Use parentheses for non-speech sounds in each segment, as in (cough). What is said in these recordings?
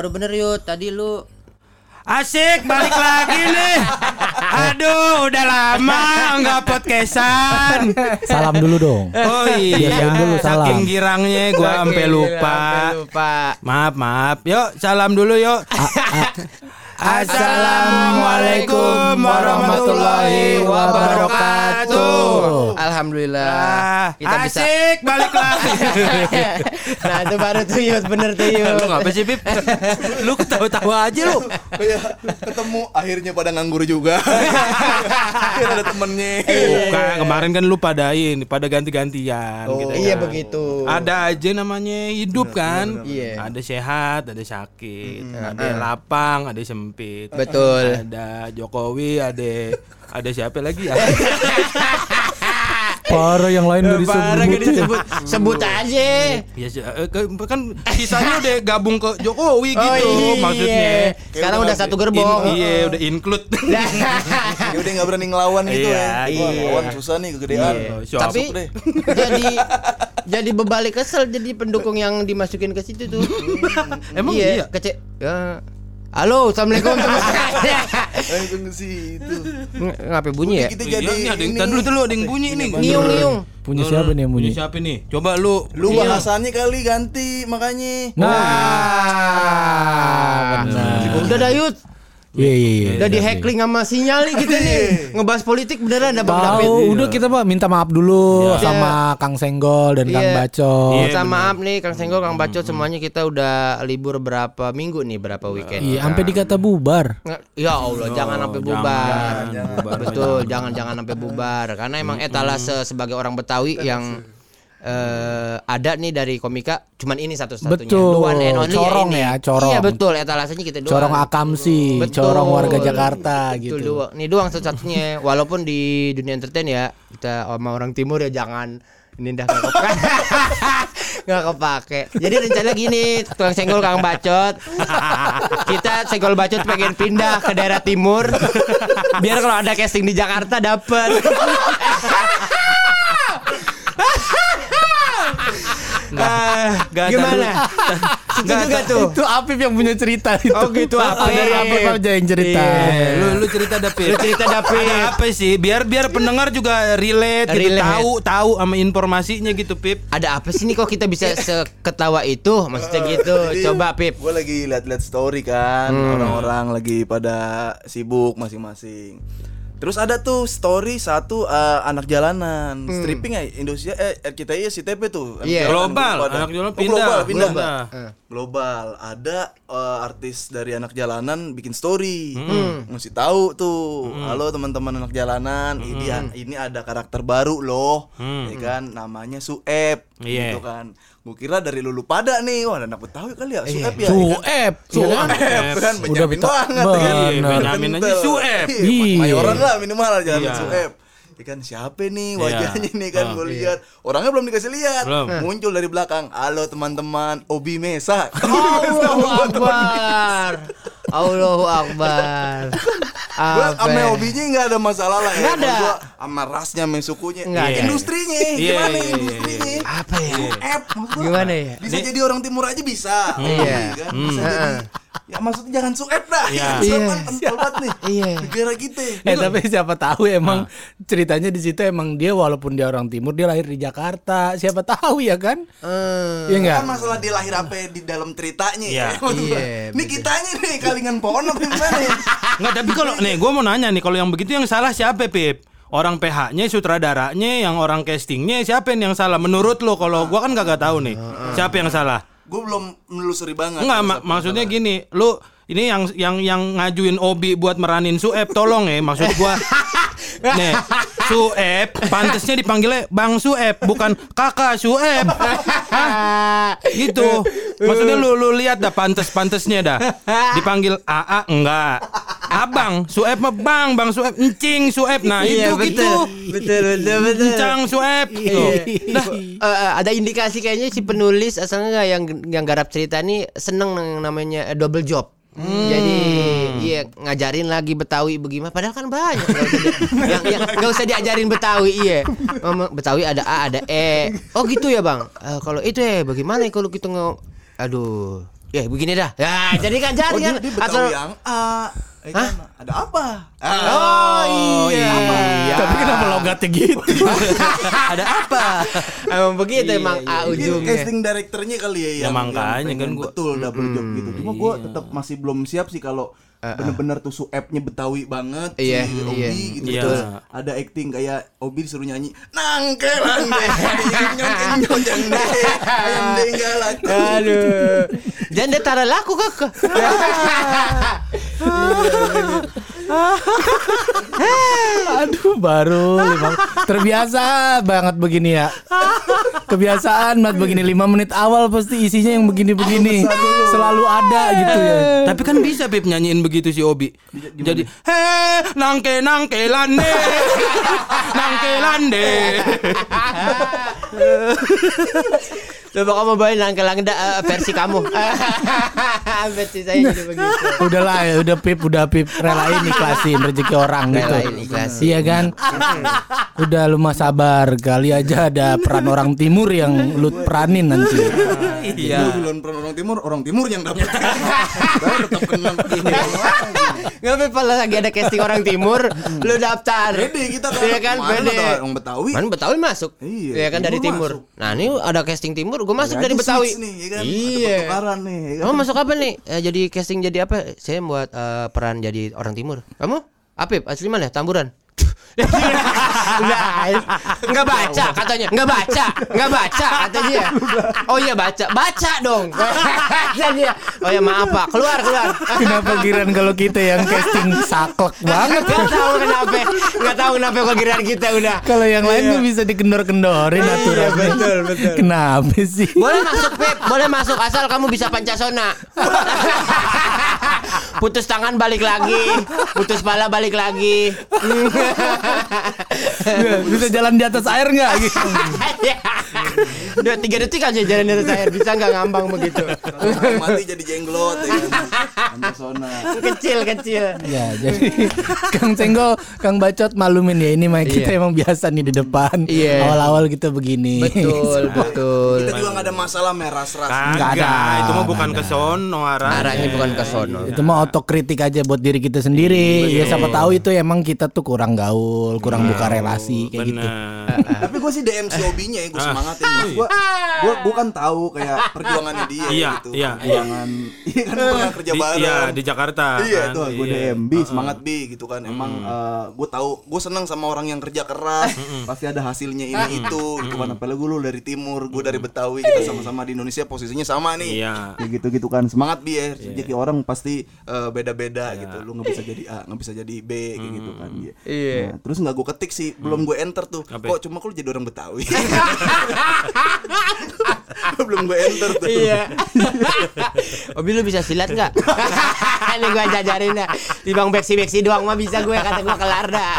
baru bener yuk. Tadi lu Asik balik lagi nih. Aduh, udah lama nggak podcastan. Salam dulu dong. Oh iya, Biasain dulu salam. saking girangnya gua sampai lupa. Lupa. Maaf, maaf. Yuk, salam dulu yuk. Assalamualaikum warahmatullahi wabarakatuh. Alhamdulillah. Ah, Kita bisa. asik balik lagi. (laughs) Nah itu baru tuh yuk, bener tuh lu ngapa sih, Pip? Lu ketawa-tawa aja lu. Kayak ketemu akhirnya pada nganggur juga. Ada temennya. Bukan, kemarin kan lu padain, pada ganti-gantian Oh, gitu Iya kan. begitu. Ada aja namanya hidup kan. Iya. Ada sehat, ada sakit, ada yang lapang, ada sempit. Betul. Ada Jokowi, ada ada siapa lagi ya? (laughs) Parah yang lain udah Parah gak disebut. disebut. Sebut aja. Ya kan sisanya udah gabung ke Jokowi gitu Oh, iya. maksudnya. Sekarang udah udah satu In- gerbong. iya, udah include. (laughs) Ya udah nggak berani ngelawan gitu Iya, ya. Iya. ngelawan susah nih kegedean. Iya. Tapi jadi (laughs) jadi bebalik kesel jadi pendukung yang dimasukin ke situ tuh. Emang iya? Kece ya. Halo, assalamualaikum. Langsung ke situ. Ngapain bunyi ya? Kita Iya, jadi ini ada yang dulu dulu ada yang bunyi nih. Ngiung ngiung. Punya siapa nih yang bunyi? Siapa nih? Coba lu. Lu bahasannya kali ganti makanya. Nah, benar. Udah Dayut. Iya iya iya. Udah di hackling sama sinyal nih kita nih. Ngebahas politik beneran ada Bang David. Udah kita Pak minta maaf dulu sama Kang Senggol dan Kang Iya. Bacot. Iya, Minta maaf nih Kang Senggol, Kang Bacot semuanya kita udah libur berapa minggu nih, berapa weekend. Iya, sampai dikata bubar. Ya Allah, jangan sampai bubar. Betul, jangan jangan sampai bubar karena emang etalase sebagai orang Betawi yang eh, ada nih dari komika cuman ini satu-satunya. Betul. And only Corong ini. ya, corong. Iya betul, etalasenya kita doang. Corong Akamsi, Betul. corong warga Jakarta Betul gitu. doang. Ini doang satu-satunya. (laughs) Walaupun di dunia entertain ya kita sama orang timur ya jangan ini dah nggak kepake. (laughs) nggak kepake. Jadi rencana gini, tukang senggol kang bacot. Kita senggol bacot pengen pindah ke daerah timur. (laughs) Biar kalau ada casting di Jakarta dapet. Ah, Gimana? (laughs) Setuju gak tuh? Itu Apip yang punya cerita itu. Oh gitu apa? Dari Apip aja yang cerita. Iya. Lu lu cerita David. Lu cerita, David. Ada apa sih? Biar biar pendengar juga relate, gitu, Relate. tahu tahu sama informasinya gitu, Pip. Ada apa sih nih kok kita bisa seketawa itu? Maksudnya gitu. Coba Pip. Gue lagi liat-liat story kan, Hmm. orang-orang lagi pada sibuk masing-masing. Terus ada tuh story satu eh, anak jalanan stripping ya Indonesia eh eh, kita iya si TP tuh. Hmm. Iya. Anak jalanan Global, pada- anak jalanan Oh, pindah. global, pindah. Global. Eh. Global. Ada eh, artis dari anak jalanan bikin story. Hmm. Mesti tahu tuh. Halo teman-teman anak jalanan, ini Hmm. ini ada karakter baru loh. Ya kan namanya Sueb. Iya. Gitu kan. Gue kira dari lulu pada nih, wah anak Betawi kali ya, Sueb ya. Sueb. Sueb kan Udah Benjamin beta- banget bener. kan. Iya, Benjamin aja Kental. Sueb. Iya, Mayoran lah minimal jangan Iya. Sueb. Ya kan siapa nih Iya. wajahnya nih kan Ah. gue lihat orangnya belum dikasih lihat Belum. muncul dari belakang halo teman-teman Obi Mesa Allahu Akbar. Allahu Akbar. gue Apa? sama Obinya nggak ada masalah lah ya Nggak ada. sama rasnya sama sukunya Nggak ada. industrinya Iya, gimana iya, iya, industrinya Apa ya? Gua, Gimana ya? bisa jadi orang timur aja bisa Iya. kan bisa jadi ya maksudnya jangan sueb dah Iya. Iya. kental banget nih Iya. negara kita Eh tapi siapa tahu emang ceritanya di situ emang dia walaupun dia orang timur dia lahir di Jakarta. Siapa tahu ya kan? Eh, Iya enggak? kan masalah dia lahir apa di dalam ceritanya Iya. (laughs) ya. Gua, Iya, Nih kitanya nih (laughs) kalingan pohon apa gimana ya? Enggak, tapi kalau nih gua mau nanya nih kalau yang begitu yang salah siapa, Pip? Orang PH-nya, sutradaranya, yang orang castingnya siapa yang salah? Menurut lo kalau gua kan kagak tahu nih. Siapa yang salah? Gue belum menelusuri banget. Enggak, ma- maksudnya yang gini, lu ini yang yang yang ngajuin Obi buat meranin Sueb tolong ya, maksud gua. (laughs) Nih, Sueb pantesnya dipanggilnya Bang Sueb, bukan Kakak Sueb. Hah? Gitu. Maksudnya lu lu lihat dah pantes-pantesnya dah. Dipanggil AA enggak. Abang, Sueb mah Bang, Bang Sueb, encing Sueb. Nah, Iya, itu betul. gitu. Betul, betul, betul. Encang Sueb. Tuh. Nah, eh, ada indikasi kayaknya si penulis asalnya yang yang garap cerita ini seneng namanya eh, double job. Jadi iya ngajarin lagi Betawi bagaimana padahal kan banyak nggak (laughs) yang, yang, nggak usah diajarin Betawi iya Betawi ada A ada E oh gitu ya bang Eh, kalau itu ya bagaimana kalau kita nge aduh Ya begini dah. Ya jadi kan jadi Oh, dia, kan. dia Betawi Atau yang A. Eh, kan, ada apa? Oh iya. Tapi kenapa logatnya gitu? (laughs) Ada apa? Emang begitu Iya, emang iya, A Mungkin ujungnya. casting directornya kali ya, Ya, yang, makanya yang kan gua- betul double job gitu. Cuma gue tetap masih belum siap sih kalau bener-bener tuh suepnya Betawi banget Iya, si iya. Obi gitu Iya. terus ada acting kayak Obi disuruh nyanyi nangkelan deh nyong nyong deh Aduh. (laughs) Jangan laku kakak. (laughs) Aduh baru lima terbiasa banget begini ya. Kebiasaan banget begini lima menit awal pasti isinya yang begini-begini selalu ada gitu ya. Tapi kan bisa Pip nyanyiin begitu si Obi. Jadi he nangke nangke lande. (laughs) nangke lande. (laughs) Coba kamu bawain langkah langkah eh, versi kamu. (laughs) versi saya jadi begitu. Udahlah ya, udah pip, udah pip relain ikhlasin rezeki orang gitu. Relain, ikhlasin. Iya kan? udah lu mah sabar, kali aja ada peran orang timur yang lu peranin nanti. Iya. bilang peran orang timur, orang timur yang dapat. Tetap kenal ini. Nggak apa kalau lagi ada casting orang timur, lu daftar. Pede kita kan. Iya kan, pede. orang Betawi. Kan Betawi masuk. Iya, Iya kan dari timur timur. Nah, ini ada casting timur, gue masuk dari Betawi. nih, ya kan? Iya. nih, ya kan? Kamu masuk apa nih? Eh, jadi casting jadi apa? Saya buat eh, peran jadi orang timur. Kamu? Apip, asli mana? Tamburan. Nggak baca katanya, nggak baca, nggak baca kata dia. Oh iya baca, baca dong. (laughs) Kata dia. Oh ya maaf pak, keluar keluar. Kenapa giran kalau kita yang casting saklek banget? Gak tahu kenapa, nggak tahu kenapa kok kira kita udah. Kalau yang lain tuh bisa dikendor-kendorin aturannya. betul, betul. Kenapa sih? Boleh masuk Pip, boleh masuk asal kamu bisa pancasona. (laughs) putus tangan balik lagi, putus pala balik lagi. Bisa jalan di atas air nggak? Gitu. (laughs) Udah tiga detik aja jalan di atas air, bisa nggak ngambang begitu? Mati jadi jenglot ya kan. Kecil kecil. Ya, jadi Kang Senggol, Kang Bacot malumin ya ini mah kita Iya. emang biasa nih di depan. Iya. Awal-awal kita begini. Betul betul. Kita juga nggak ada masalah meras-ras. Nggak ada, itu mah bukan ada. ke sono arahnya. Arahnya bukan ke sono. Itu mah otokritik aja buat diri kita sendiri. Ya siapa tahu itu emang kita tuh kurang gaul, kurang buka relasi kayak gitu. Bener. (laughs) Tapi gue sih DM si Obinya ya, gue semangatin. Gue gue gue kan tahu kayak perjuangannya dia Iya, gitu. iya, Perjuangan. Iya kan pernah kerja Di- bareng. Iya, di Jakarta. Iya kan. tuh gue Iya. DM Bi semangat Bi gitu kan emang gue tahu gue seneng sama orang yang kerja keras pasti ada hasilnya ini itu gitu kan apalagi lu dari timur gue dari Betawi kita sama-sama di Indonesia posisinya sama nih Iya. ya gitu gitu kan semangat Bi ya rezeki orang pasti eh, beda-beda gitu lu nggak bisa jadi A nggak bisa jadi B kayak gitu kan Iya. Iya. Nah, terus nggak gue ketik sih belum gue enter tuh kok cuma kok jadi orang Betawi (laughs) belum gue enter tuh Iya. (laughs) Obi lu bisa silat nggak? (laughs) Ini gua jajarin dah. Di bang beksi beksi doang mah bisa gue kata gua kelar dah.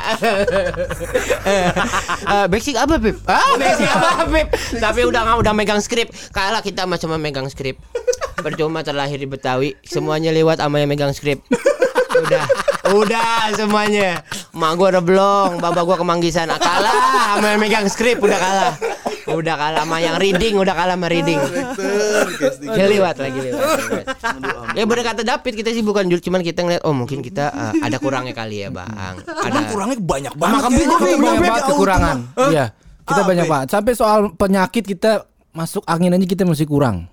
Eh, beksi apa Pip? Ah beksi apa Pip? Tapi udah nggak udah megang skrip. Kalah kita mah cuma megang skrip. Percuma terlahir di Betawi. Semuanya lewat sama yang megang skrip. Udah, udah semuanya. Mak gua udah belum, bapak gua kemanggisan. Ah, kalah sama yang megang skrip udah kalah. Udah kalah sama yang reading, udah kalah sama reading. Casting. Ya lewat lagi lewat. lewat. ya bener kata David kita sih bukan cuman kita ngeliat oh mungkin kita uh, ada kurangnya kali ya bang. Emang Ada kurangnya banyak banget Makan kayaknya. bubur, banyak banget Jauh kekurangan. Iya. Kita banyak ya? banget. Sampai soal penyakit kita masuk angin aja kita masih kurang.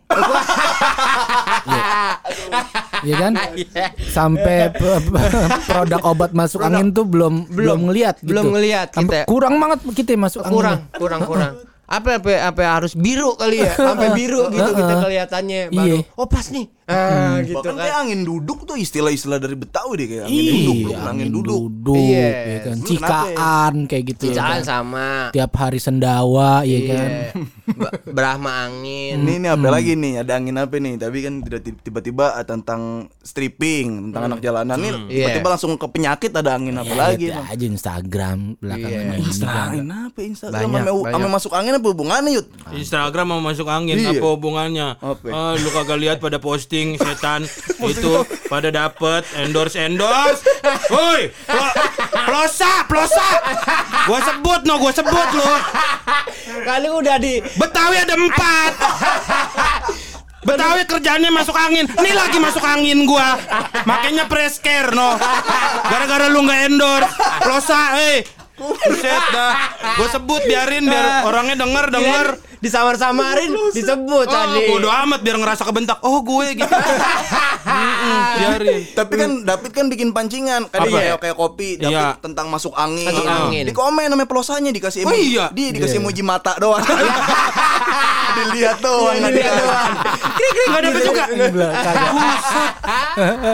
Iya kan? (laughs) Sampai p- p- produk obat masuk angin tuh belum belum ngelihat gitu. belum ngelihat Sampai kita. kurang banget kita masuk angin. kurang kurang kurang. (laughs) Apa apa apa harus biru kali ya? Sampai biru gitu kita kelihatannya baru. Iya. Oh pas nih. Ah, gitu Bahkan kan. kayak angin duduk tuh istilah-istilah dari Betawi deh kayak angin Iya, duduk, angin, angin duduk. duduk, Iya. ya kan. Lu kenapa Cikaan kayak gitu ya Cicaan kan. sama. Tiap hari sendawa ya kan. Iya. Brahma angin. Ini nih apa lagi nih? Ada angin apa nih? Tapi kan tidak tiba-tiba ah, tentang stripping, tentang anak jalanan nih tiba-tiba Iya. langsung ke penyakit ada angin apa Ya, lagi? lihat Bang? aja Instagram belakangan Iya. ini. Instagram apa Instagram Banyak, sama, banyak. sama masuk angin apa hubungannya Yud? Instagram mau masuk angin Iya. apa hubungannya? Apa? Ah, lu kagak lihat pada posting setan (laughs) itu pada dapet endorse endorse. Woi, plo- plosa, plosa. Gua sebut no, gua sebut lu. Kali udah di Betawi ada empat. Betawi kerjaannya masuk angin. Nih lagi masuk angin gua. Makanya press care no. Gara-gara lu nggak endorse. Plosa, eh. Buset dah. Gua sebut biarin biar orangnya denger denger. Disamar-samarin disebut Oh, tadi. bodo amat biar ngerasa kebentak. Oh, gue gitu. (laughs) Biarin. Tapi kan David kan bikin pancingan kan kayak kayak kopi David Iya. tentang masuk angin. Masuk angin. Di komen namanya pelosanya dikasih Oh, emoji. iya? Dia dikasih emoji mata doang. (laughs) Dilihat doang, Dilihat dikasih. doang. Krik-krik nggak dapet juga. Enggak, kagak.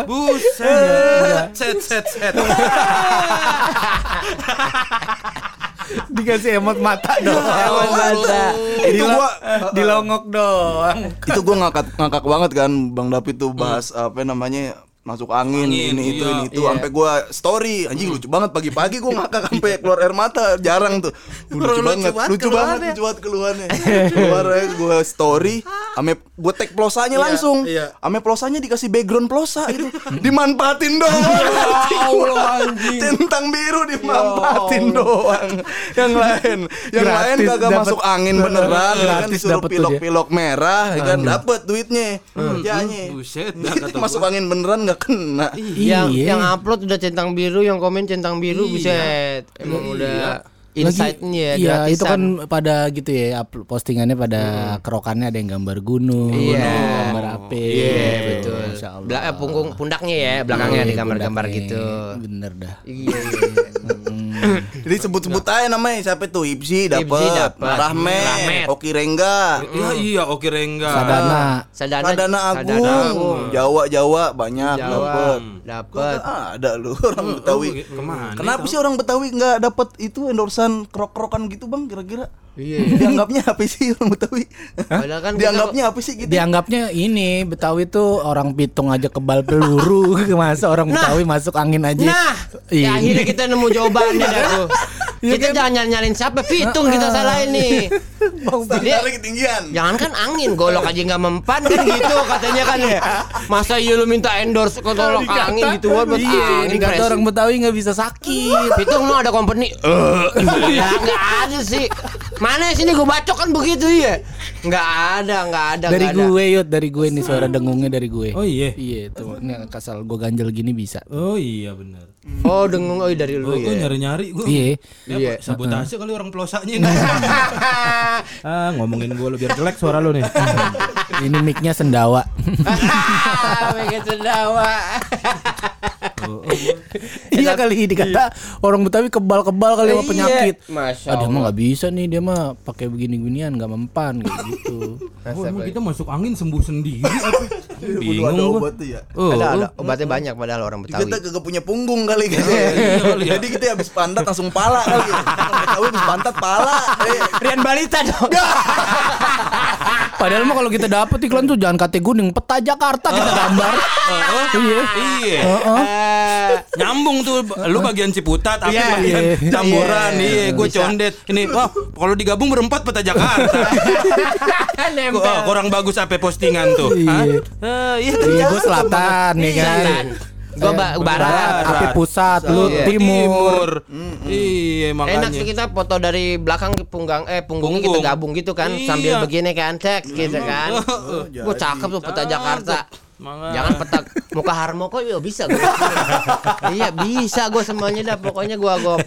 Buset. Set set set. (laughs) Dikasih emot mata doang. Emot mata. Itu gua Dilongok doang. itu gua ngakak ngakak banget kan Bang David tuh bahas apa namanya masuk angin, Angin, ini itu iya. ini itu. Iya. sampai gua story anjing lucu banget. Pagi-pagi gua ngakak (laughs) sampai keluar air mata jarang tuh. Lucu, Lucu banget lucu banget keluarnya. lucu banget keluarnya. (laughs) Keluar ya gua story ame gua tag plosanya langsung. iya. ame plosanya dikasih background plosa itu. (laughs) Dimanfaatin doang. Allah, anjing. centang biru dimanfaatin doang. Yang lain yang lain kagak masuk angin beneran ya kan? disuruh pilok-pilok merah ya kan? Dapet duitnya. Janya. Buset Itu masuk angin beneran nggak kena Yang Iya. yang upload udah centang biru, yang komen centang biru Iya. buset. Emang udah Lagi- insight-nya ya. Iya, itu kan pada gitu ya, postingannya pada kerokannya ada yang gambar gunung, Iya. gambar api. Iya, betul. Masya Allah. Bela- punggung pundaknya ya, belakangnya Iya, di gambar-gambar gitu. Bener dah. Iya, iya, iya. Jadi sebut-sebut aja namanya siapa tuh Ibsi dapet, Ibsi dapet. Rahmet, Rahmet. Oki Rengga Ya iya oke Rengga. Sadana. Sadana, Sadana Agung, Sadana Agung. Jawa Jawa banyak dapat. Kagak ada lu (laughs) orang Betawi Oh, ke mana Kenapa itu? sih orang Betawi nggak dapet itu endorsan krok-krokan gitu bang kira-kira? Iya. (laughs) Dianggapnya apa sih (laughs) orang Betawi? Padahal kan Dianggapnya apa sih gitu? Dianggapnya ini Betawi tuh orang pitung aja kebal peluru, (laughs) masa orang Nah. Betawi masuk angin aja. Nah, Iya. ya akhirnya kita nemu jawabannya dah tuh. kita jangan nyal- nyalin siapa, Pitung kita salahin nih. (laughs) Dia, Standarnya ketinggian. jangan kan angin, golok aja nggak mempan kan gitu katanya kan ya. Masa iya lu minta endorse ke golok angin gitu buat buat Iya, angin press. orang Betawi nggak bisa sakit. Pitung lu ada company. Eh, ya nggak ada sih. Mana sini gue bacok kan begitu ya. Nggak ada, nggak ada. dari ada. gue yut, dari gue nih suara dengungnya dari gue. Oh iya. Iya tuh, ini kasal gue ganjel gini bisa. Oh iya benar. Oh dengung oh dari lu Oh, gue ya. nyari-nyari gue. Iya. Iya. Sabotase kali orang pelosaknya ini. (laughs) (laughs) ah ngomongin gue lu biar jelek suara lu nih. (laughs) Ini micnya sendawa. Megan sendawa. iya kali dikata orang Betawi kebal-kebal kali sama Iya. penyakit. Masya dia mah nggak bisa nih dia mah pakai begini-ginian nggak mempan kayak gitu. Oh, emang kita masuk angin sembuh sendiri Bingung ada obat tuh ya. Oh, ada, ada oh. obatnya banyak padahal orang Betawi. Kita kagak punya punggung kali gitu. ya. (laughs) Jadi kita habis pantat langsung pala kali. Betawi habis pantat pala. Eh, Rian Balita dong. (laughs) Padahal mah kalau kita dapet iklan tuh jangan kate gunung, peta Jakarta kita gambar. Iya. Iya. Eh, Nyambung tuh lu bagian Ciputat, tapi bagian Iya. campuran. Iya, gue condet. Ini wah, kalau digabung berempat peta Jakarta. (laughs) kurang bagus apa postingan tuh? Iya. Eh, iya Iya, gue selatan nih kan. Selatan. Gua ba- barat. Api pusat, lu Iya. timur. Iya, makanya. Enak sih kita foto dari belakang ke punggang eh punggungnya Punggung. kita gabung gitu kan Iya. sambil begini kan cek gitu kan. Gua cakep tuh peta Jakarta. Mangga. Jangan peta muka Harmoko ya bisa gua. (laughs) iya bisa gua semuanya dah pokoknya gua gua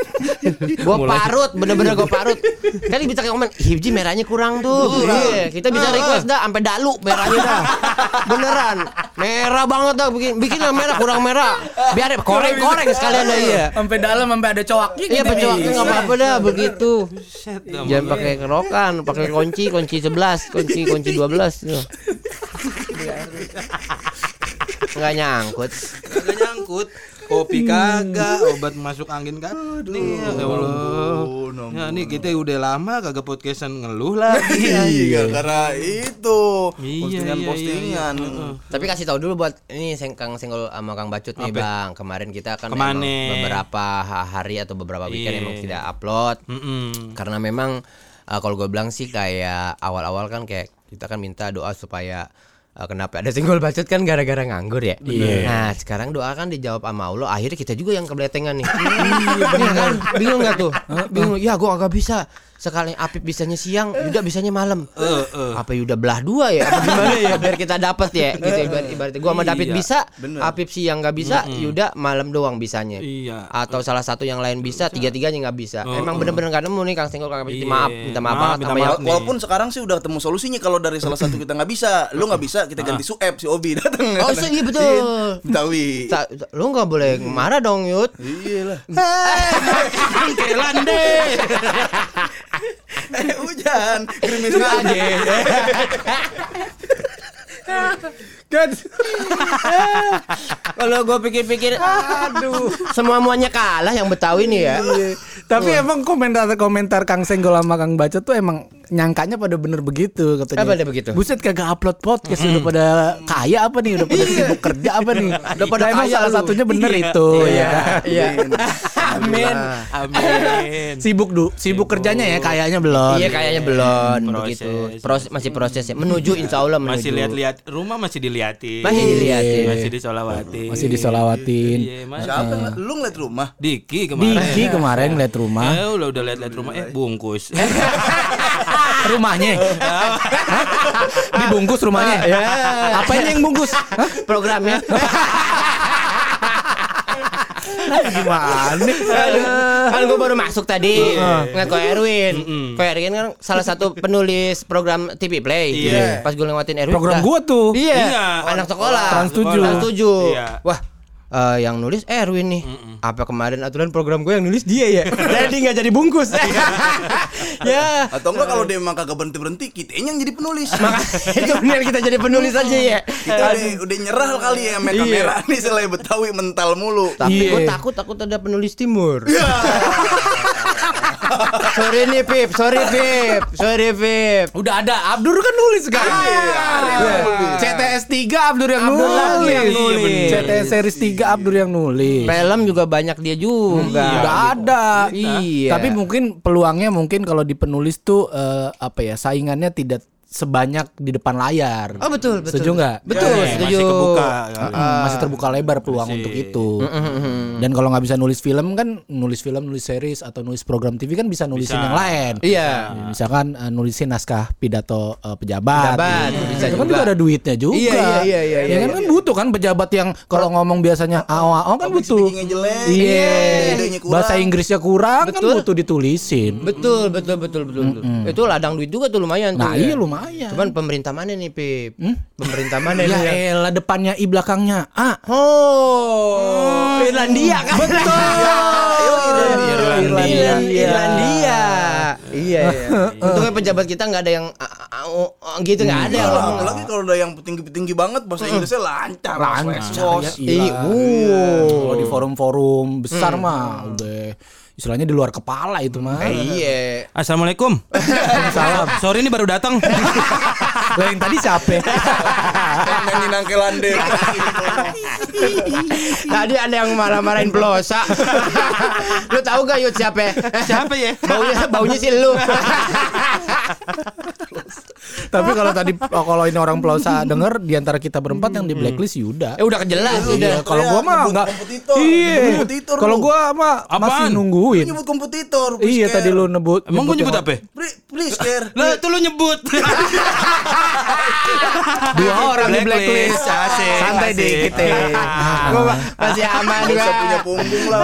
(laughs) gua parut bener-bener gua parut. Kan bisa komen hiji merahnya kurang tuh. Iya, kita bisa request dah sampai dalu merahnya dah. Beneran. Merah banget dah bikin bikin yang merah kurang merah. Biar (laughs) koreng-koreng sekalian dah iya. Sampai dalam sampai ada cowoknya Iya pencuaknya nggak apa-apa dah begitu. Jangan pakai kerokan, pakai kunci, kunci 11, kunci kunci 12 tuh. Nggak nyangkut. Kagak nyangkut. Kopi kagak, obat masuk angin kan. Nih, ya Allah. Ya, nih kita udah lama kagak podcastan ngeluh lagi. Iya, karena itu Iya, postingan-postingan. Tapi kasih tahu dulu buat ini Seng- Kang Senggol sama Kang Bacut nih Bang. Kemarin kita kan beberapa ha- hari atau beberapa weekend Iya. emang tidak upload. Karena memang uh, kalau gue bilang sih kayak awal-awal kan kayak kita kan minta doa supaya uh, kenapa ada singgol bacot kan gara-gara nganggur ya. Nah sekarang doa kan dijawab sama Allah. Akhirnya kita juga yang kebletengan nih. Iya kan? Bingung nggak tuh? Bingung. Ya gue agak bisa. Sekali Apip bisanya siang, Yuda bisanya malam. Eh, eh. Apa Yuda belah dua ya? Apa gimana ya biar kita dapat ya gitu ibarat ibaratnya gua sama David Iya, bisa, bener. Apip siang nggak bisa, Yuda malam doang bisanya. Iya. Atau salah satu yang lain bisa, tiga-tiganya nggak bisa. Emang bener-bener nggak nemu nih Kang Senggol Kang Apip. Iya, Maaf, minta maaf maaf, banget minta sama maaf nih. Walaupun sekarang sih udah ketemu solusinya kalau dari salah satu kita nggak bisa, lu nggak bisa kita ganti suep si Obi datang. Oh, iya, betul. Betawi. Sa- lu nggak boleh marah dong Yud. Iya lah. (laughs) Kelan deh. Eh hujan, gerimis aja. Kan Kalau gue pikir-pikir, aduh, semua muanya kalah yang Betawi nih ya. Tapi emang komentar-komentar Kang Senggol sama Kang Baca tuh emang nyangkanya pada bener begitu katanya. Apa dia begitu? Buset kagak upload podcast udah pada kaya apa nih? Udah pada sibuk kerja apa nih? Udah pada emang kaya salah satunya bener itu ya. Iya. (laughs) Amin. Amin. Sibuk du, sibuk kerjanya ya kayaknya belum. Iya kayaknya belum Proses. begitu. Proses masih proses ya. Menuju insya Allah menuju. Masih lihat-lihat rumah masih diliatin. Masih diliatin. Masih disolawatin. Masih disolawatin. Iya, Mas. Siapa lu ngeliat rumah? Diki kemarin. Diki kemarin lihat rumah. Eh, udah udah lihat-lihat rumah eh bungkus. (laughs) Rumahnya. (laughs) Dibungkus rumahnya. Ya. Apa ini yang bungkus? Hah? Programnya. Gimana? kan gue baru masuk tadi nggak ko Erwin. Ko Erwin kan salah satu penulis program TV Play. Iya. Pas gue lewatin Erwin. Program gua tuh. Iya. Iya. Anak sekolah. Trans tujuh. Trans tujuh. Iya. Wah. Eh, yang nulis Erwin nih. Apa kemarin aturan program gue yang nulis dia ya? (laughs) jadi nggak jadi bungkus. (laughs) ya. Atau enggak kalau dia emang kagak berhenti berhenti, kita yang jadi penulis. (laughs) Makanya itu benar kita jadi penulis aja ya. Kita udah, udah nyerah kali ya sama Iya. kamera nih selain Betawi mental mulu. Tapi Iya. gue takut takut ada penulis timur. Sorry nih Pip, sorry Pip, sorry Pip. Udah ada Abdur kan nulis kan. Iya. CTS 3 Abdur yang Abdur nulis. yang nulis. CTS series 3 Abdur yang nulis. Film juga banyak dia juga. Udah ada. Iya. Tapi mungkin peluangnya mungkin kalau di penulis tuh eh, apa ya saingannya tidak sebanyak di depan layar. Oh betul, betul. Setuju nggak? Betul, Iya, setuju. Masih kebuka. Mm, masih terbuka lebar peluang Masih. untuk itu. Dan kalau nggak bisa nulis film kan nulis film, nulis series atau nulis program TV kan bisa nulisin Bisa. yang lain. Iya. Misalkan eh, nulisin naskah pidato eh, pejabat. Pejabat, Gitu. bisa itu kan juga. juga ada duitnya juga. Iya, iya, iya, iya, Ya kan iya. kan butuh kan pejabat yang kalau ngomong biasanya awal kan Public butuh. Iya. idenya kurang. Bahasa Inggrisnya kurang kan Betul. butuh ditulisin. Betul, betul, betul, betul. betul. Itu ladang duit juga tuh lumayan Nah, tuh. iya ya. Lumayan. Cuman pemerintah mana nih, Pip? Pemerintah mana ya nih? elah depannya i belakangnya A. Oh, Irlandia kan? Betul. Irlandia. Irlandia. Irlandia. Irlandia. Iya, iya. (laughs) Untungnya pejabat kita nggak ada yang oh, oh, gitu nggak ada yang Kalau ngomong. apalagi kalau udah yang tinggi-tinggi banget bahasa Inggrisnya lancar, Lancar. Ya, Ih, iya. uh. Kalau di forum-forum besar mah udah istilahnya di luar kepala itu mah. Eh, Iya. Assalamualaikum. Salam. Sorry ini baru datang. (laughs) Lah yang tadi siapa? Nyanyi nangkelande. (laughs) Tadi ada yang marah-marahin Plosa. (laughs) lu tahu gak Yud siapa? Siapa ya? Baunya baunya sih lu. Tapi kalau tadi oh, kalau ini orang Plosa denger di antara kita berempat yang di blacklist Yuda. eh udah kejelas udah. Iya, kalau gua mah nyebut enggak. kompetitor, Iya. nyebut kompetitor Kalau gua mah masih nungguin. nyebut kompetitor. Iya tadi lu nebut. Emang gue nyebut apa? Please, please care. Lah, itu lu nyebut. (laughs) Dua orang di blacklist. Asik, Santai asik. dikit ya. (laughs) Gua masih aman gua. punya punggung lah.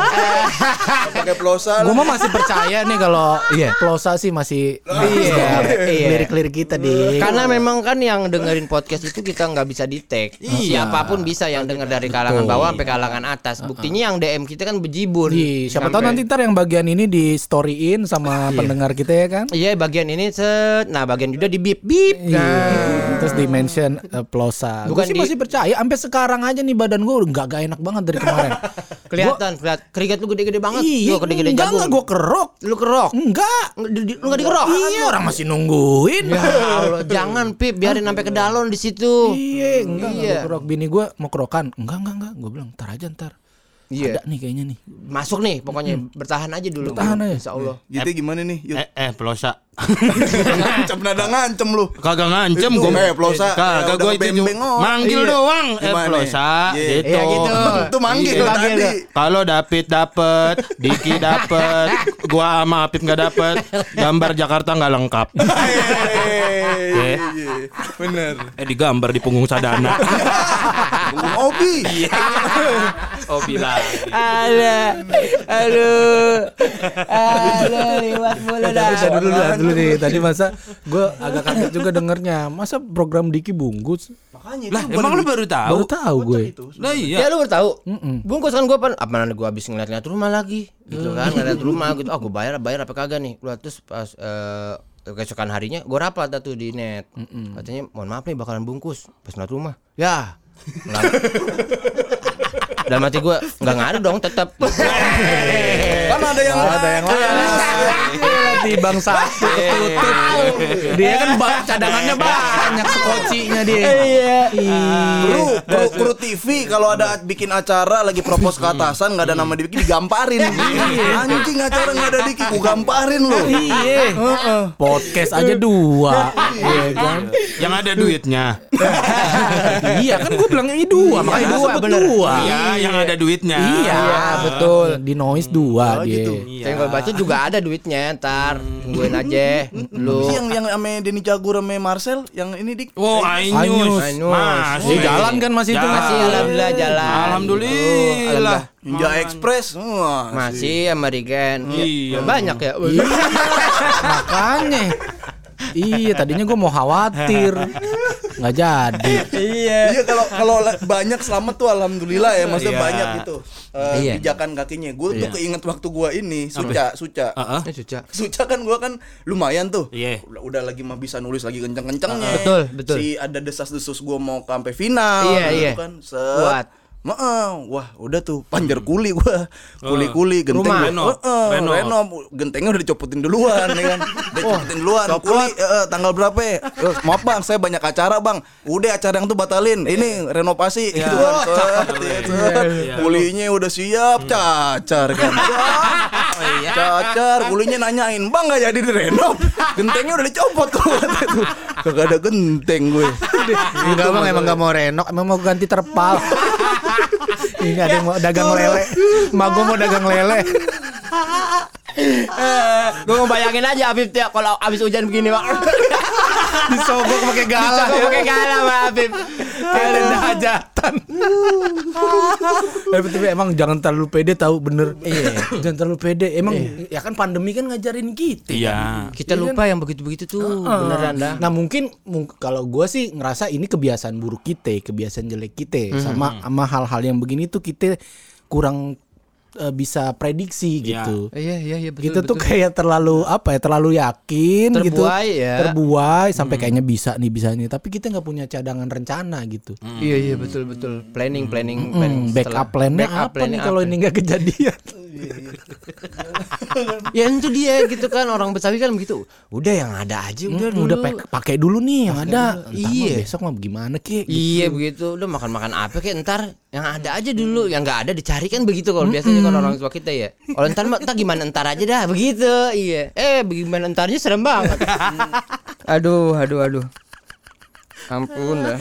Pakai plosa Gue lah. mah masih percaya nih kalau iya Plosa sih masih Iya, iya. lirik-lirik kita di Karena memang kan yang dengerin podcast itu kita nggak bisa di tag. Siapa pun bisa yang denger dari kalangan bawah sampai kalangan atas. Buktinya yang DM kita kan bejibun. Iya, siapa Sampai- tahu nanti ntar yang bagian ini di storyin sama pendengar kita ya kan? Iya bagian ini set, nah bagian juga di bip bip. Nah, Terus di mention uh, Plosa. Gue Bukan sih di- masih percaya. Sampai sekarang aja nih badan gue nggak gak enak banget dari kemarin. (laughs) kelihatan, kelihatan. Keringat lu gede-gede banget. iya, Lu gede-gede enggak jagung. enggak gue kerok. Lu kerok. Enggak. Lu nggak dikerok. Iya, orang masih nungguin. Ya (laughs) Allah, jangan Pip, biarin sampai ke dalon di situ. Iya, enggak, enggak Iya. gua kerok. Bini gue mau kerokan. Enggak, enggak, enggak. Gue bilang, ntar aja ntar. Iya. Ada nih kayaknya nih. Masuk nih pokoknya bertahan aja dulu. Bertahan aja. Insya Allah. Gitu gimana nih? Eh eh pelosa. Ngancem nada ngancem lu. Kagak ngancem gue. eh, pelosa. Kagak Ya, gue itu manggil Iya. doang. Eh pelosa Iya. gitu. Iya gitu. Itu manggil Iya, tadi. Kalau David dapet, Diki dapet, gua sama Apip nggak dapet, gambar Jakarta nggak lengkap. (laughs) Bener. Eh digambar di punggung sadana. (laughs) Obi. oh bilang. Ada. Aduh. Aduh, lewat mulu dah. Dulu nih. Tadi masa gue agak kaget juga dengernya. Masa program Diki bungkus? Makanya Lah itu emang lu baru tahu? Baru tahu gue. Lah Ya iya. lu baru tahu. Bungkus kan gua pan apa nanti gua habis ngeliat-ngeliat rumah lagi gitu kan, ngeliat rumah gitu. Oh, gua bayar bayar apa kagak nih. Gua terus pas eh keesokan harinya gua rapat dah tuh di net. Katanya mohon maaf nih bakalan bungkus pas ngeliat rumah. Ya. Nggak. Dalam hati gua nggak ngaruh dong tetap. Kan ada yang ada yang lain. Di bang satu. Dia kan cadangannya banyak sekocinya dia. Iya. Kru, kru, kru TV kalau ada bikin acara lagi propose ke atasan nggak ada nama Diki digamparin. Anjing acara nggak ada Diki, gua gamparin lu. Iya. Podcast aja dua. Iya kan? Yang ada duitnya. Iya kan gue bilangnya ini dua, makanya dua, bener. dua. Iya, yang ada duitnya. Iya, betul. Di noise dua Oh, dia. gitu. Iya. Senggol bacot juga ada duitnya ntar Tungguin aja Lu Si yang yang ame Denny Cagur ame Marcel yang ini Dik. Oh, Ainus. Ainus. Ainus. Masih. Ya, jalan kan masih itu. Masih alhamdulillah jalan Alhamdulillah. Ninja Express. Wah, Masih American Iya. Banyak ya (laughs) Makanya. Iya, tadinya gue mau khawatir. (laughs) Nggak jadi. Iya Iya kalau kalau la- banyak selamat tuh alhamdulillah ya maksudnya Iya. banyak gitu eh, Iya. pijakan kakinya. Gue tuh Iya. keinget waktu gua ini suca suca. Heeh. Ini suca Suca kan gua kan lumayan tuh. Iya. Udah, udah lagi mah bisa nulis lagi kenceng-kencengnya. Betul, betul. Si ada desas-desus gua mau ke sampai final Iya, gitu iya. kan. Set. Kuat. Maaf, wah udah tuh panjer kuli gua, kuli-kuli genteng Rumah. gua- Renov. Heeh, Renov. renov. gentengnya udah dicopotin duluan ya kan, (laughs) dicopotin duluan. copot. Kuli eh, eh, tanggal berapa? ya? Eh, maaf bang, saya banyak acara bang. Udah acara yang tuh batalin, ini renovasi gitu kan. Set, set. Kulinya udah siap, cacar kan. (laughs) Cacar, kulinya nanyain bang nggak jadi direnov, gentengnya udah dicopot tuh. Kagak ada genteng gue. Enggak bang, emang nggak mau renok, emang mau ganti terpal. (laughs) Ini ada yang mau dagang lele. Mak gue mau dagang lele. (laughs) Gue mau bayangin aja Afif tiap kalau abis hujan begini Pak (laughs) Disogok pakai (laughs) galah. Gue pakai galah sama Afif Kayak tenda hajatan. Tapi tapi emang jangan terlalu pede tahu bener. Iya. Jangan terlalu pede. Emang ya kan pandemi kan ngajarin kita. Iya. Kita lupa yang begitu-begitu tuh Beneran dah Nah mungkin mung- kalau gue sih ngerasa ini kebiasaan buruk kita, kebiasaan jelek kita, sama sama hal-hal yang begini tuh kita kurang eh, bisa prediksi Iya. gitu. Iya iya iya betul Gitu tuh kayak terlalu apa ya terlalu yakin gitu. Terbuai ya. terbuai sampai kayaknya bisa nih bisa nih. Tapi kita nggak punya cadangan rencana gitu. Iya iya betul betul. Planning planning planning Hmm, backup plan-nya Backup apa plan-nya nih kalau ini nggak kejadian? (laughs) (laughs) Ya itu dia gitu kan orang Betawi kan begitu. Udah yang ada aja udah dulu. udah pak- pakai dulu nih yang ada. Entah mah Iya. besok mah gimana ki? Iya begitu. Udah makan-makan apa kayak ntar yang ada aja dulu, yang nggak ada dicari kan begitu kalau biasanya kan orang tua kita ya. Kalau ntar mah ntar gimana ntar aja dah begitu. Iya. Eh bagaimana ntarnya serem banget. (laughs) aduh, aduh, aduh. Ampun dah.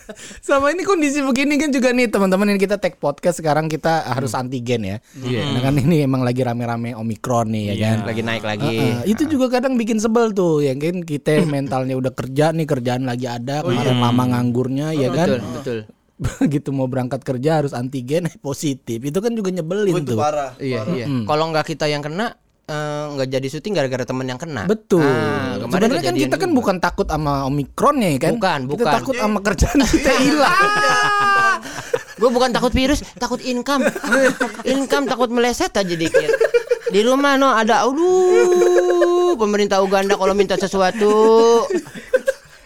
(laughs) sama ini kondisi begini kan juga nih teman-teman yang kita take podcast sekarang kita harus antigen ya Karena kan ini emang lagi rame-rame omikron nih ya kan Lagi naik lagi. Heeh, itu juga kadang bikin sebel tuh ya kan kita mentalnya udah kerja nih kerjaan lagi ada kemarin lama nganggurnya ya kan Betul, betul. Begitu (laughs) mau berangkat kerja harus antigen (laughs) positif itu kan juga nyebelin Itu tuh parah. Iya, iya. Kalau nggak kita yang kena eh, nggak jadi syuting gara-gara temen yang kena. betul Ah, sebenarnya kan kita kan juga. bukan takut sama omikronnya ya kan Bukan, kita bukan. takut sama kerjaan (laughs) kita hilang Gue bukan takut virus, takut income. income takut meleset aja dikit. Di rumah no ada aduh pemerintah Uganda kalau minta sesuatu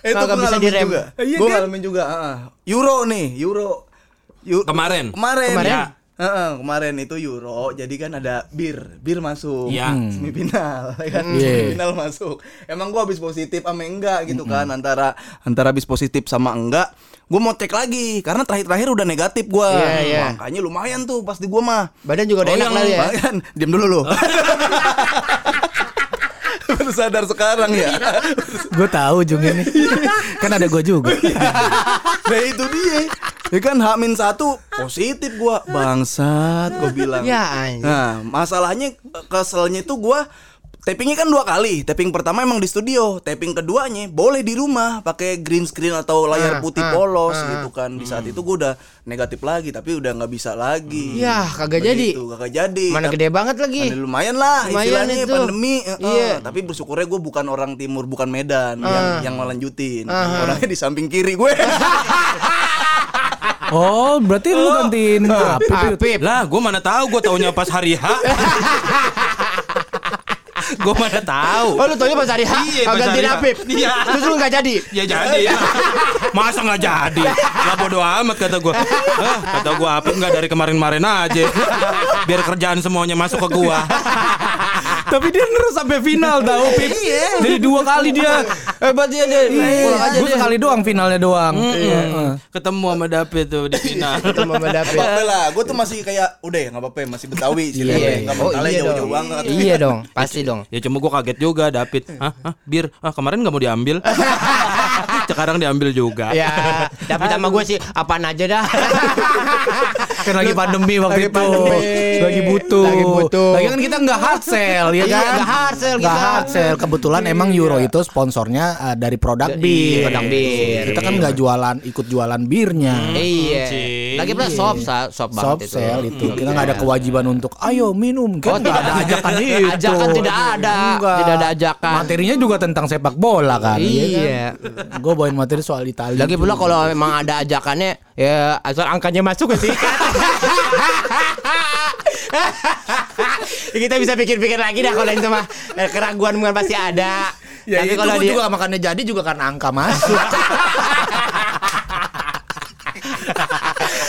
itu Kagak gua bisa direm. juga. Iya Gue kan? ngalamin juga. ah. Euro nih, Euro. Eu- Kemarin. Kemarin. Kemarin? Ya. Heeh, kemarin itu Euro, jadi kan ada bir, bir masuk Iya. semifinal, (laughs) ya kan Iya. semifinal masuk. Emang gua habis positif sama enggak gitu kan antara antara habis positif sama enggak, gua mau cek lagi karena terakhir-terakhir udah negatif gua. Iya, iya. Makanya lumayan tuh pas di gua mah. Badan juga udah Oh, enak lah ya. Diam dulu lu. (laughs) Baru sadar sekarang ya. Gue tahu ujungnya nih. kan ada gue juga. nah itu dia. Ya kan Hamin satu positif gua bangsat gua bilang. Ya, anjing. Nah masalahnya keselnya itu gua Tappingnya kan dua kali. Tapping pertama emang di studio. Tapping keduanya boleh di rumah pakai green screen atau layar putih polos gitu kan. Di saat itu gua udah negatif lagi tapi udah nggak bisa lagi. Ya, kagak jadi. Begitu, kagak jadi. Mana Tapi- gede banget lagi. Ada lumayan lah Lumayan istilahnya itu. pandemi. eh, eh. Iya. Tapi bersyukurnya gue bukan orang timur, bukan Medan yang yang melanjutin. Orangnya di samping kiri gue. (laughs) Oh, berarti lu gantiin Apip. Pip. Apip. Lah, gue mana tahu, gue taunya pas hari H. (laughs) gue mana tahu. Oh lu taunya pas hari H Iya, gantiin. Apip Iya. Terus lu gak jadi? Ya jadi. Masa nggak jadi? Lah bodo amat kata gue ah, Kata gue apa nggak dari kemarin-kemarin aja. Biar kerjaan semuanya masuk ke gua Tapi dia terus sampai final tahu Pip. Jadi dua kali dia. Hebat dia deh Pulang aja Gue dia sekali doang finalnya doang. Heeh. Ketemu sama David tuh di final (laughs) Ketemu sama David apa lah, gue tuh masih kayak udah ya nggak apa-apa, masih Betawi sih, Iya nggak Oh iya jauh-jauh dong banget. Iya dong Pasti dong Ya cuma gue kaget juga David Hah? Hah? Bir ah, Kemarin nggak mau diambil (laughs) Sekarang diambil juga Ya David sama gue sih Apaan aja dah Kan lagi pandemi waktu Lagi itu. pandemi. Lagi butuh. Lagi butuh. Lagi kan kita nggak hard sale ya Iya, kan? nggak hard sale Nggak kita. hard sale. Kebetulan emang Euro itu sponsornya uh, dari produk bir. produk bir. Kita kan nggak jualan ikut jualan birnya. Iya. Lagi pula soft sa- Soft Soft banget itu sale itu kita nggak ada kewajiban untuk ayo minum kan nggak ada ajakan (laughs) itu Ajakan tidak ada. Enggak. Tidak ada ajakan. materinya juga tentang sepak bola kan Iya. gue bawain materi soal Italia Lagi pula kalau memang ada ajakannya ya asal angkanya masuk sih. (laughs) kita bisa pikir-pikir lagi dah kalau itu mah Eh, keraguan mungkin pasti ada. ya Tapi itu kalau dia juga makanya jadi juga karena angka masuk (laughs)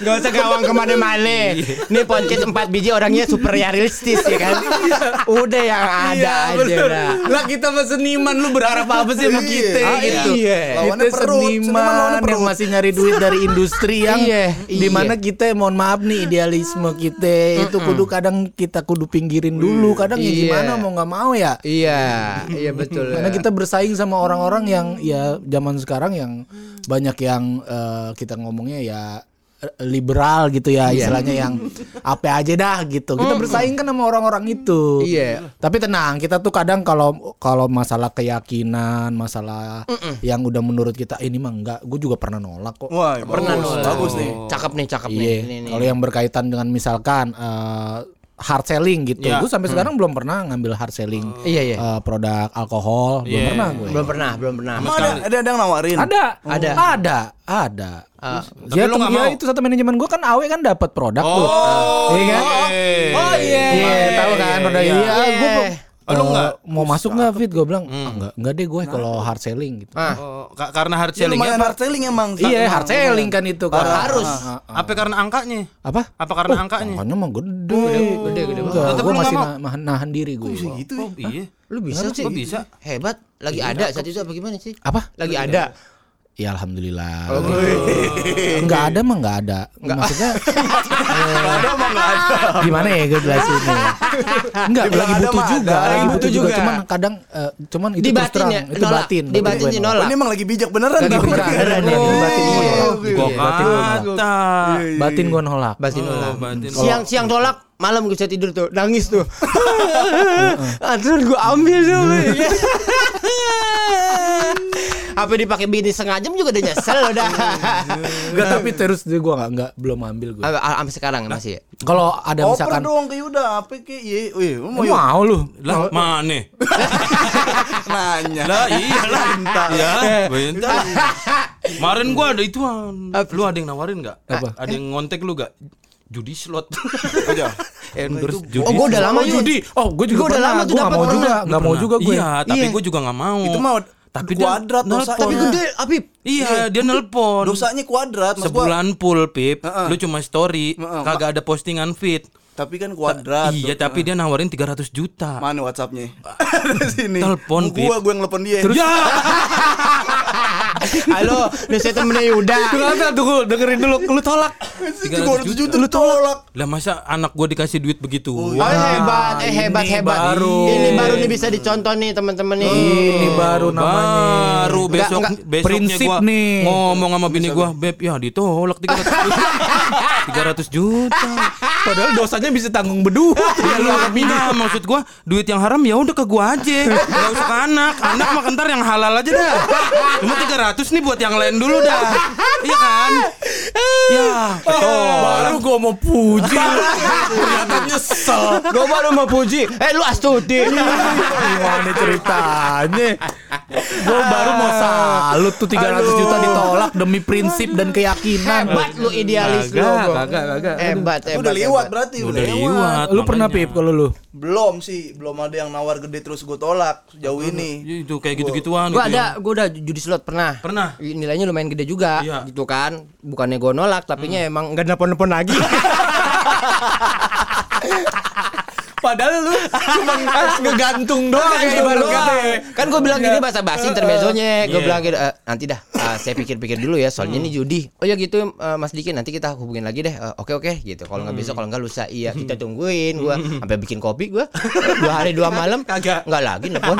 Gak usah gawang ke mana-mana Ini podcast 4 biji orangnya super realistis ya kan? Udah yang ada aja bener. dah lah kita mah seniman lu berharap apa sih sama kita Ah, gitu? iya. Lawannya kita perut, seniman seniman yang perut. masih nyari duit dari industri yang Iya, di mana iya. kita mohon maaf nih idealisme kita itu kudu kadang kita kudu pinggirin dulu. Kadang ya Iya. gimana mau nggak mau ya? Iya Iya betul. Karena kita bersaing sama orang-orang yang ya zaman sekarang yang banyak yang eh, kita ngomongnya ya eh, liberal gitu ya istilahnya yang apa aja dah gitu kita bersaing kan sama orang-orang itu Iya. tapi tenang kita tuh kadang kalau kalau masalah keyakinan masalah yang udah menurut kita ini mah enggak gue juga pernah nolak kok Wah, Pernah bagus, nolak. bagus nih. Cakep nih cakep nih iya Ini, nih. kalau yang berkaitan dengan misalkan eh, hard selling gitu Iya. gue sampai sekarang belum pernah ngambil hard selling Iya iya eh, produk alkohol belum Iya. pernah gue Belum pernah Belum pernah Emang ada, ada ada yang nawarin? Ada, Ada. ada, ada. Ah, ya, lu tem- ya itu satu manajemen gue kan Awe kan dapat produk tuh. Oh Iya kan? Oh Iya, tahu kan produk iya. iya. gue Oh, lu nggak? mau masuk nggak Fit? Gue bilang "Ah, enggak, enggak deh gue kalau hard selling gitu. ah. Oh, ka- karena hard Ya, selling apa? hard selling emang. Iya, hard selling kan itu kan. harus. Apa karena angkanya? Apa? Apa karena angkanya? Makanya mah gede. Gede gede Enggak, Tapi gue masih nahan, nahan diri gue. gitu Oh, iya. Lu bisa sih bisa? Hebat Lagi ada saat itu apa gimana sih Apa? Lagi ada Ya alhamdulillah. Oh, Enggak ada mah enggak ada. Maksudnya (laughs) Gimana ya gue jelasinnya? Enggak, lagi ada butuh mah juga, ada. lagi Butuh butuh juga. juga. Cuman kadang eh, cuman itu Di terus batin terang, ya itu nolak. batin. Di batin gue sih nolak. Oh, nolak ini emang lagi bijak beneran Lagi Bang. bijak beneran ya, di batin gue nolak. Gua Iya, batin gue nolak. kata. Batin gue nolak. Batin Oh, nolak. Siang siang tolak Malam gue bisa tidur tuh Nangis tuh (laughs) Aturan gue ambil tuh (laughs) Apa dipakai bini setengah jam juga udah nyesel udah Enggak (laughs) tapi terus gue enggak enggak belum ambil gue. Sampai sekarang masih ya? Kalau ada Oper misalkan dong ke Yuda, apa ke ye, wih, lu mau mau, yuk mau lu. Lah, mana? (laughs) nanya. Lah iya lah. Ya, (laughs) bentar. Kemarin gua ada ituan. Lu ada yang nawarin enggak? Apa? Ada yang ngontek lu enggak? Judi slot. Aja. Endorse judi. Oh gue udah lama Oh, judi. Oh, gue juga Gua udah pernah. lama tuh dapet mau juga, enggak mau juga gue. Iya, tapi Iya. gue juga nggak mau. Itu mah Tapi dia kuadrat nelpon. dosanya. Tapi gede, Apip. Iya, dia nelpon. Dosanya kuadrat gua. Sebulan full, Pip. Heeh. Lu cuma story, Heeh, kagak ada postingan feed. Tapi kan kuadrat. Iya, tapi dia nawarin 300 juta. Mana WhatsAppnya? (laughs) Ada sini. Telepon, Gua Pip. gua yang telepon dia. Ya, (laughs) (laughs) Halo, saya temennya Yuda. Tunggu, tunggu, dengerin dulu. Lu tolak. 300 juta lu tolak. lah masa anak gua dikasih duit begitu? Oh hebat, eh hebat ini hebat. baru. Ini baru nih bisa dicontoh nih teman-teman nih. Ini baru namanya. Baru Enggak, besok besoknya Prinsip gua nih. ngomong sama bini gua, "Beb, ya ditolak 300 juta." (laughs) 300 juta. Padahal dosanya bisa tanggung berdua. Ya lu enggak maksud gua duit yang haram ya udah ke gua aja. Enggak usah ke anak. Anak mah kentar yang halal aja dah. Cuma 300 nih buat yang lain dulu dah. Iya kan? Ya, Baru gua mau puji. Ternyata nyesel. Gue baru mau puji. Eh lu astuti. Gimana ceritanya? Gue baru mau salut tuh 300 juta ditolak demi prinsip dan keyakinan. Hebat lu idealis lu. Kagak, Bro. kagak, kagak. Hebat, hebat. Udah liwat berarti udah liwat. Lu pernah pip kalau lu? Belum sih, belum ada yang nawar gede terus gue tolak sejauh ini. Ya, Itu kayak gitu-gituan Gua gitu ada, gua udah judi slot pernah. Pernah? Nilainya lumayan gede juga, Iya. gitu kan. Bukannya gue nolak, tapi nya emang nggak nelpon-nelpon lagi. (laughs) Padahal lu cuma ngegantung doang Kayak ibarat doang. kata, Kan gue bilang gini bahasa basi intermezzonya Gue Iya. bilang gini "Eh, Nanti dah eh, Saya pikir-pikir dulu ya Soalnya ini judi. Oh ya gitu eh, Mas Diki Nanti kita hubungin lagi deh. Eh, Oke oke gitu. Kalau nggak besok Kalau nggak lusa. Iya kita tungguin Gue sampai bikin kopi gue Dua hari dua malam. Kagak. Nggak lagi nelfon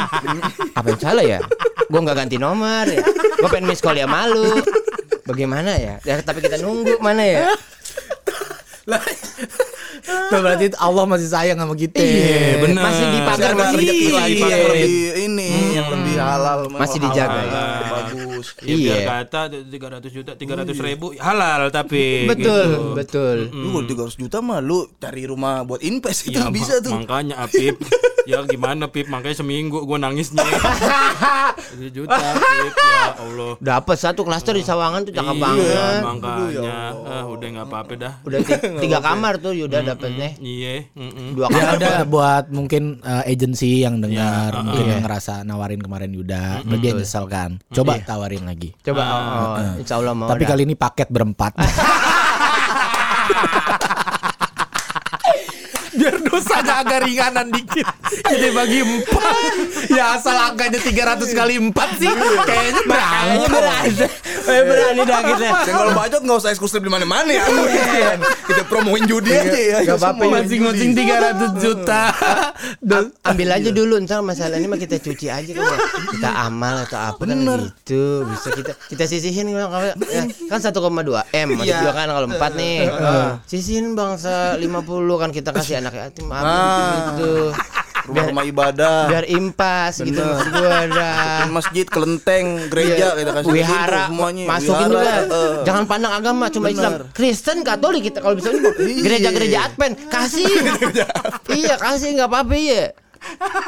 Apa yang salah ya? Gue nggak ganti nomor ya. Gue pengen miss call ya malu. Bagaimana ya? ya Tapi kita nunggu mana ya (laughs) Tuh berarti Allah masih sayang sama kita. Iya, bener. Masih dipagar Masih. lagi yang lebih. Ini, yang lebih halal, Masih dijaga ya. halal, bagus. Ya biar Iya. kata 300 juta, 300 ribu halal tapi (laughs) Betul gitu. Betul Lu 300 juta mah lu cari rumah buat invest itu Ya, (laughs) bisa tuh. Makanya Apip Ya gimana Pip Makanya seminggu gue nangisnya (laughs) 1 juta Pip Ya Allah Dapat satu klaster di Sawangan tuh cakep Iya banget. makanya ah, Udah gak apa-apa dah Udah ti- tiga kamar tuh Yuda dapetnya. Iya. Dua Ya kamar. udah buat mungkin uh, agensi yang dengar, Ya, mungkin iya. yang ngerasa nawarin kemarin Yuda, dia nyesel kan. Coba tawarin lagi. Coba oh, oh, insya Allah mau. Tapi dah. kali ini paket berempat. (laughs) Biar dosanya agak ringanan dikit. Jadi bagi empat. Ya asal angkanya 300 kali empat sih. Kayaknya berani. Eh, berani dah kita. (laughs) Senggol bacot nggak usah eksklusif di mana-mana ya. Kita promoin judi aja ya. Gak apa-apa, Masing-masing judi. 300 juta. (laughs) Ambil aja dulu ntar masalah ini mah kita cuci aja kan ya. Kita amal atau apa kan gitu. Bisa kita kita sisihin kan kalau- ya, kan 1,2 M masih dua kan kalau 4 nih. Sisihin bangsa 50 kan kita kasih anak yatim apa gitu. Rumah-rumah ibadah. Biar impas gitu maksud gua dah. masjid, kelenteng, gereja Iya, kita kasih wihara semuanya. masukin Wihara, juga eh. jangan pandang agama cuma Islam Kristen Katolik kita kalau bisa Iya. gereja-gereja Advent kasih (laughs) iya kasih nggak apa-apa ya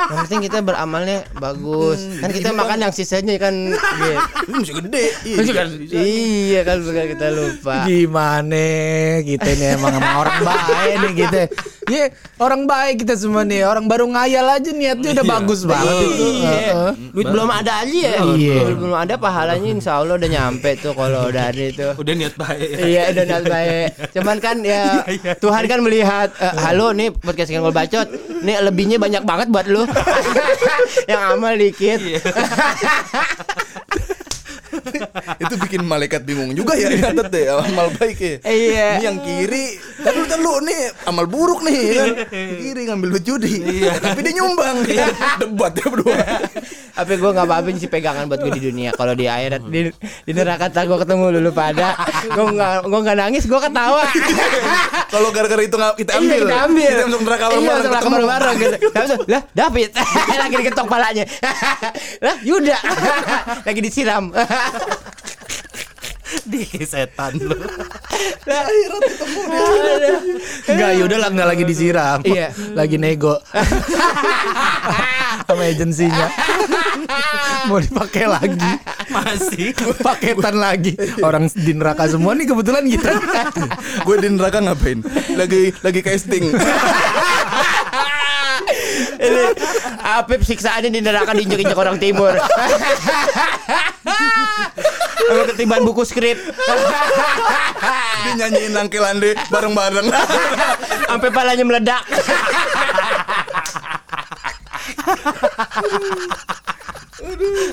yang penting kita beramalnya bagus kan kita makan yang sisanya kan iya. Ini masih gede. Iya. iya kan bukan kita lupa gimana kita ini emang sama orang baik nih kita. Iya, orang baik kita semua nih. Orang baru ngayal aja niatnya udah bagus banget itu. Iya. Heeh. Duit belum ada aja ya. Iya. Duit belum ada pahalanya insya Allah udah nyampe tuh kalau udah ada itu. Udah niat baik Iya udah niat baik. Cuman kan ya Tuhan kan melihat eh, halo nih podcast Kenggol Bacot. Nih lebihnya banyak banget buat lu. (laughs) Yang amal dikit. (laughs) (laughs) itu bikin malaikat bingung juga ya nyatet deh amal baik ya. Iya. Ini yang kiri, kan lu kan lu nih amal buruk nih kan. Kiri ngambil duit judi. (laughs) Tapi dia nyumbang. (laughs) Debat ya berdua. Tapi gue nggak apa-apa sih pegangan buat gue di dunia. Kalau di akhirat di, di neraka tak gue ketemu dulu pada. Gue nggak gue nggak nangis gue ketawa. Kalau gara-gara itu nggak kita ambil. Iya, kita ambil. Kita masuk neraka Iya, bareng-bareng. neraka ketemu. bareng-bareng gitu. Langsung, lah David lagi diketok palanya. lah Yuda lagi disiram. (laughs) Di setan lu Lah, Enggak, yaudah lah enggak lagi disiram. Iya. Lagi nego. (laughs) Sama agensinya. Mau dipakai lagi. Masih Paketan lagi. Orang di neraka semua nih kebetulan kita. Gue di neraka ngapain? Lagi lagi casting. Ini Apip siksaannya di neraka diinjek-injek orang timur. (laughs) kalau ketiban buku skrip. (laughs) Dinyanyiin nyanyiin Langke bareng-bareng. (laughs) Sampai palanya meledak. (laughs) Aduh.